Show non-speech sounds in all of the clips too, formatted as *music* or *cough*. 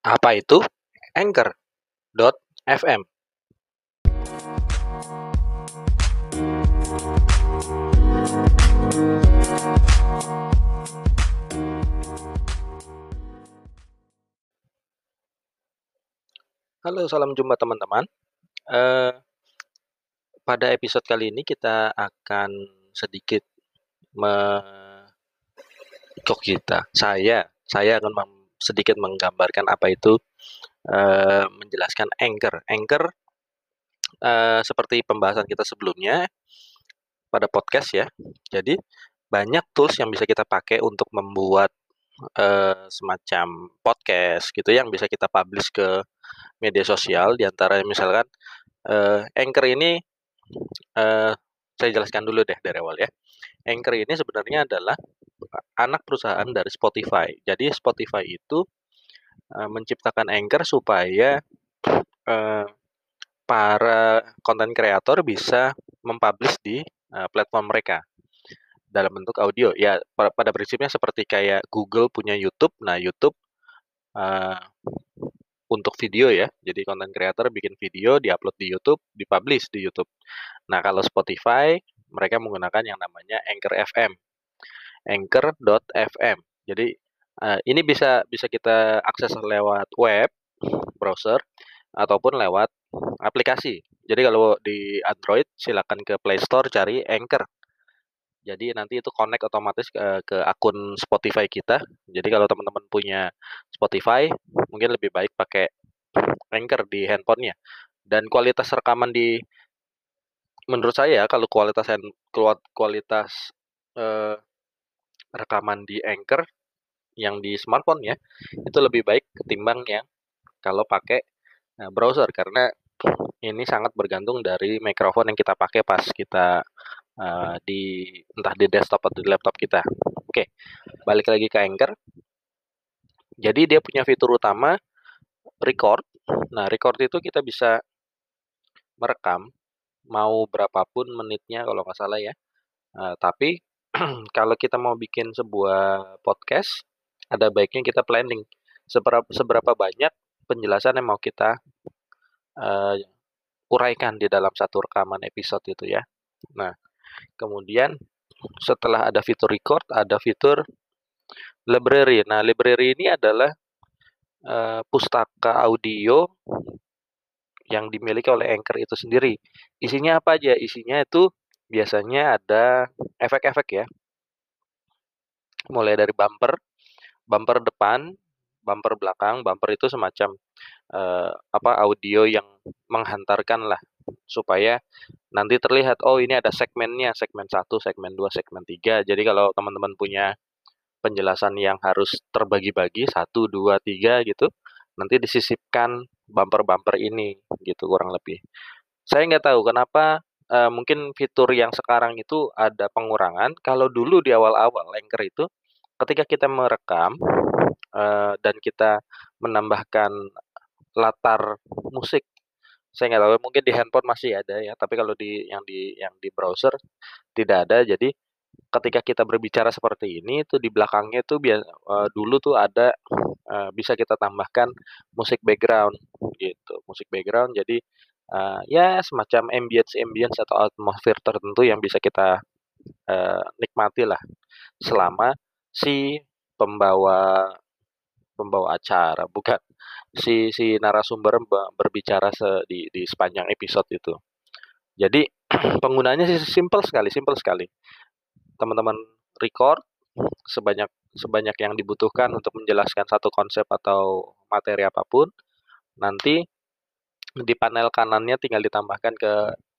Apa itu? Anchor.fm Halo, salam jumpa teman-teman. Uh, pada episode kali ini kita akan sedikit me kita, saya, saya akan mem sedikit menggambarkan apa itu uh, menjelaskan Anchor. Anchor uh, seperti pembahasan kita sebelumnya pada podcast ya. Jadi banyak tools yang bisa kita pakai untuk membuat uh, semacam podcast gitu yang bisa kita publish ke media sosial di antara misalkan uh, Anchor ini uh, saya jelaskan dulu deh dari awal ya. Anchor ini sebenarnya adalah anak perusahaan dari Spotify. Jadi Spotify itu uh, menciptakan Anchor supaya uh, para konten kreator bisa mempublish di uh, platform mereka dalam bentuk audio. Ya pada prinsipnya seperti kayak Google punya YouTube. Nah YouTube uh, untuk video ya. Jadi konten kreator bikin video, diupload di YouTube, dipublish di YouTube. Nah, kalau Spotify mereka menggunakan yang namanya Anchor FM anchor.fm. Jadi uh, ini bisa bisa kita akses lewat web browser ataupun lewat aplikasi. Jadi kalau di Android silakan ke Play Store cari Anchor. Jadi nanti itu connect otomatis ke, ke akun Spotify kita. Jadi kalau teman-teman punya Spotify, mungkin lebih baik pakai Anchor di handphonenya. Dan kualitas rekaman di menurut saya kalau kualitas kualitas uh, rekaman di Anchor yang di smartphone ya itu lebih baik ketimbang yang kalau pakai uh, browser karena ini sangat bergantung dari mikrofon yang kita pakai pas kita uh, di entah di desktop atau di laptop kita. Oke, balik lagi ke Anchor. Jadi dia punya fitur utama record. Nah, record itu kita bisa merekam mau berapapun menitnya kalau nggak salah ya. Uh, tapi *clears throat* kalau kita mau bikin sebuah podcast, ada baiknya kita planning seberapa, seberapa banyak penjelasan yang mau kita uh, uraikan di dalam satu rekaman episode itu ya. Nah, kemudian setelah ada fitur record, ada fitur library. Nah, library ini adalah uh, pustaka audio yang dimiliki oleh Anchor itu sendiri. Isinya apa aja? Isinya itu biasanya ada efek-efek ya. Mulai dari bumper, bumper depan, bumper belakang, bumper itu semacam uh, apa audio yang menghantarkan lah supaya nanti terlihat oh ini ada segmennya, segmen 1, segmen 2, segmen 3. Jadi kalau teman-teman punya penjelasan yang harus terbagi-bagi 1, 2, 3 gitu, nanti disisipkan bumper-bumper ini gitu kurang lebih. Saya nggak tahu kenapa uh, mungkin fitur yang sekarang itu ada pengurangan. Kalau dulu di awal-awal Anchor itu ketika kita merekam uh, dan kita menambahkan latar musik, saya nggak tahu mungkin di handphone masih ada ya, tapi kalau di yang di yang di browser tidak ada. Jadi ketika kita berbicara seperti ini itu di belakangnya tuh biar uh, dulu tuh ada uh, bisa kita tambahkan musik background gitu musik background jadi uh, ya semacam ambience ambience atau atmosfer tertentu yang bisa kita uh, nikmati lah selama si pembawa pembawa acara bukan si si narasumber berbicara se, di di sepanjang episode itu. Jadi *clears throat* penggunanya sih simple sekali, simple sekali. Teman-teman record sebanyak sebanyak yang dibutuhkan untuk menjelaskan satu konsep atau materi apa pun. Nanti di panel kanannya tinggal ditambahkan ke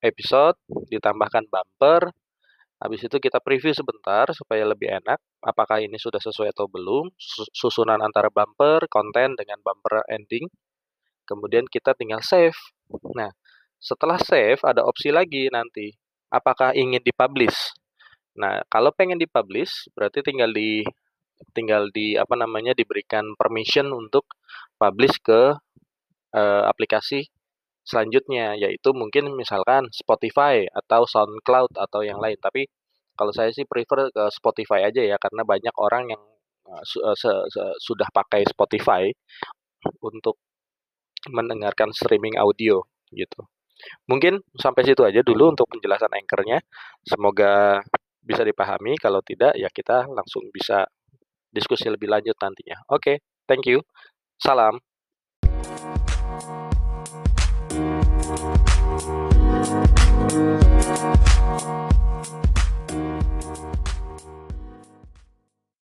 episode, ditambahkan bumper. Habis itu kita preview sebentar supaya lebih enak apakah ini sudah sesuai atau belum, susunan antara bumper, konten dengan bumper ending. Kemudian kita tinggal save. Nah, setelah save ada opsi lagi nanti, apakah ingin dipublish. Nah, kalau pengen dipublish berarti tinggal di tinggal di apa namanya diberikan permission untuk publish ke uh, aplikasi selanjutnya yaitu mungkin misalkan Spotify atau SoundCloud atau yang lain. Tapi kalau saya sih prefer ke Spotify aja ya karena banyak orang yang uh, se se sudah pakai Spotify untuk mendengarkan streaming audio gitu. Mungkin sampai situ aja dulu untuk penjelasan Anchor-nya. Semoga bisa dipahami, kalau tidak ya kita langsung bisa diskusi lebih lanjut nantinya. Oke, thank you. Salam. We'll be.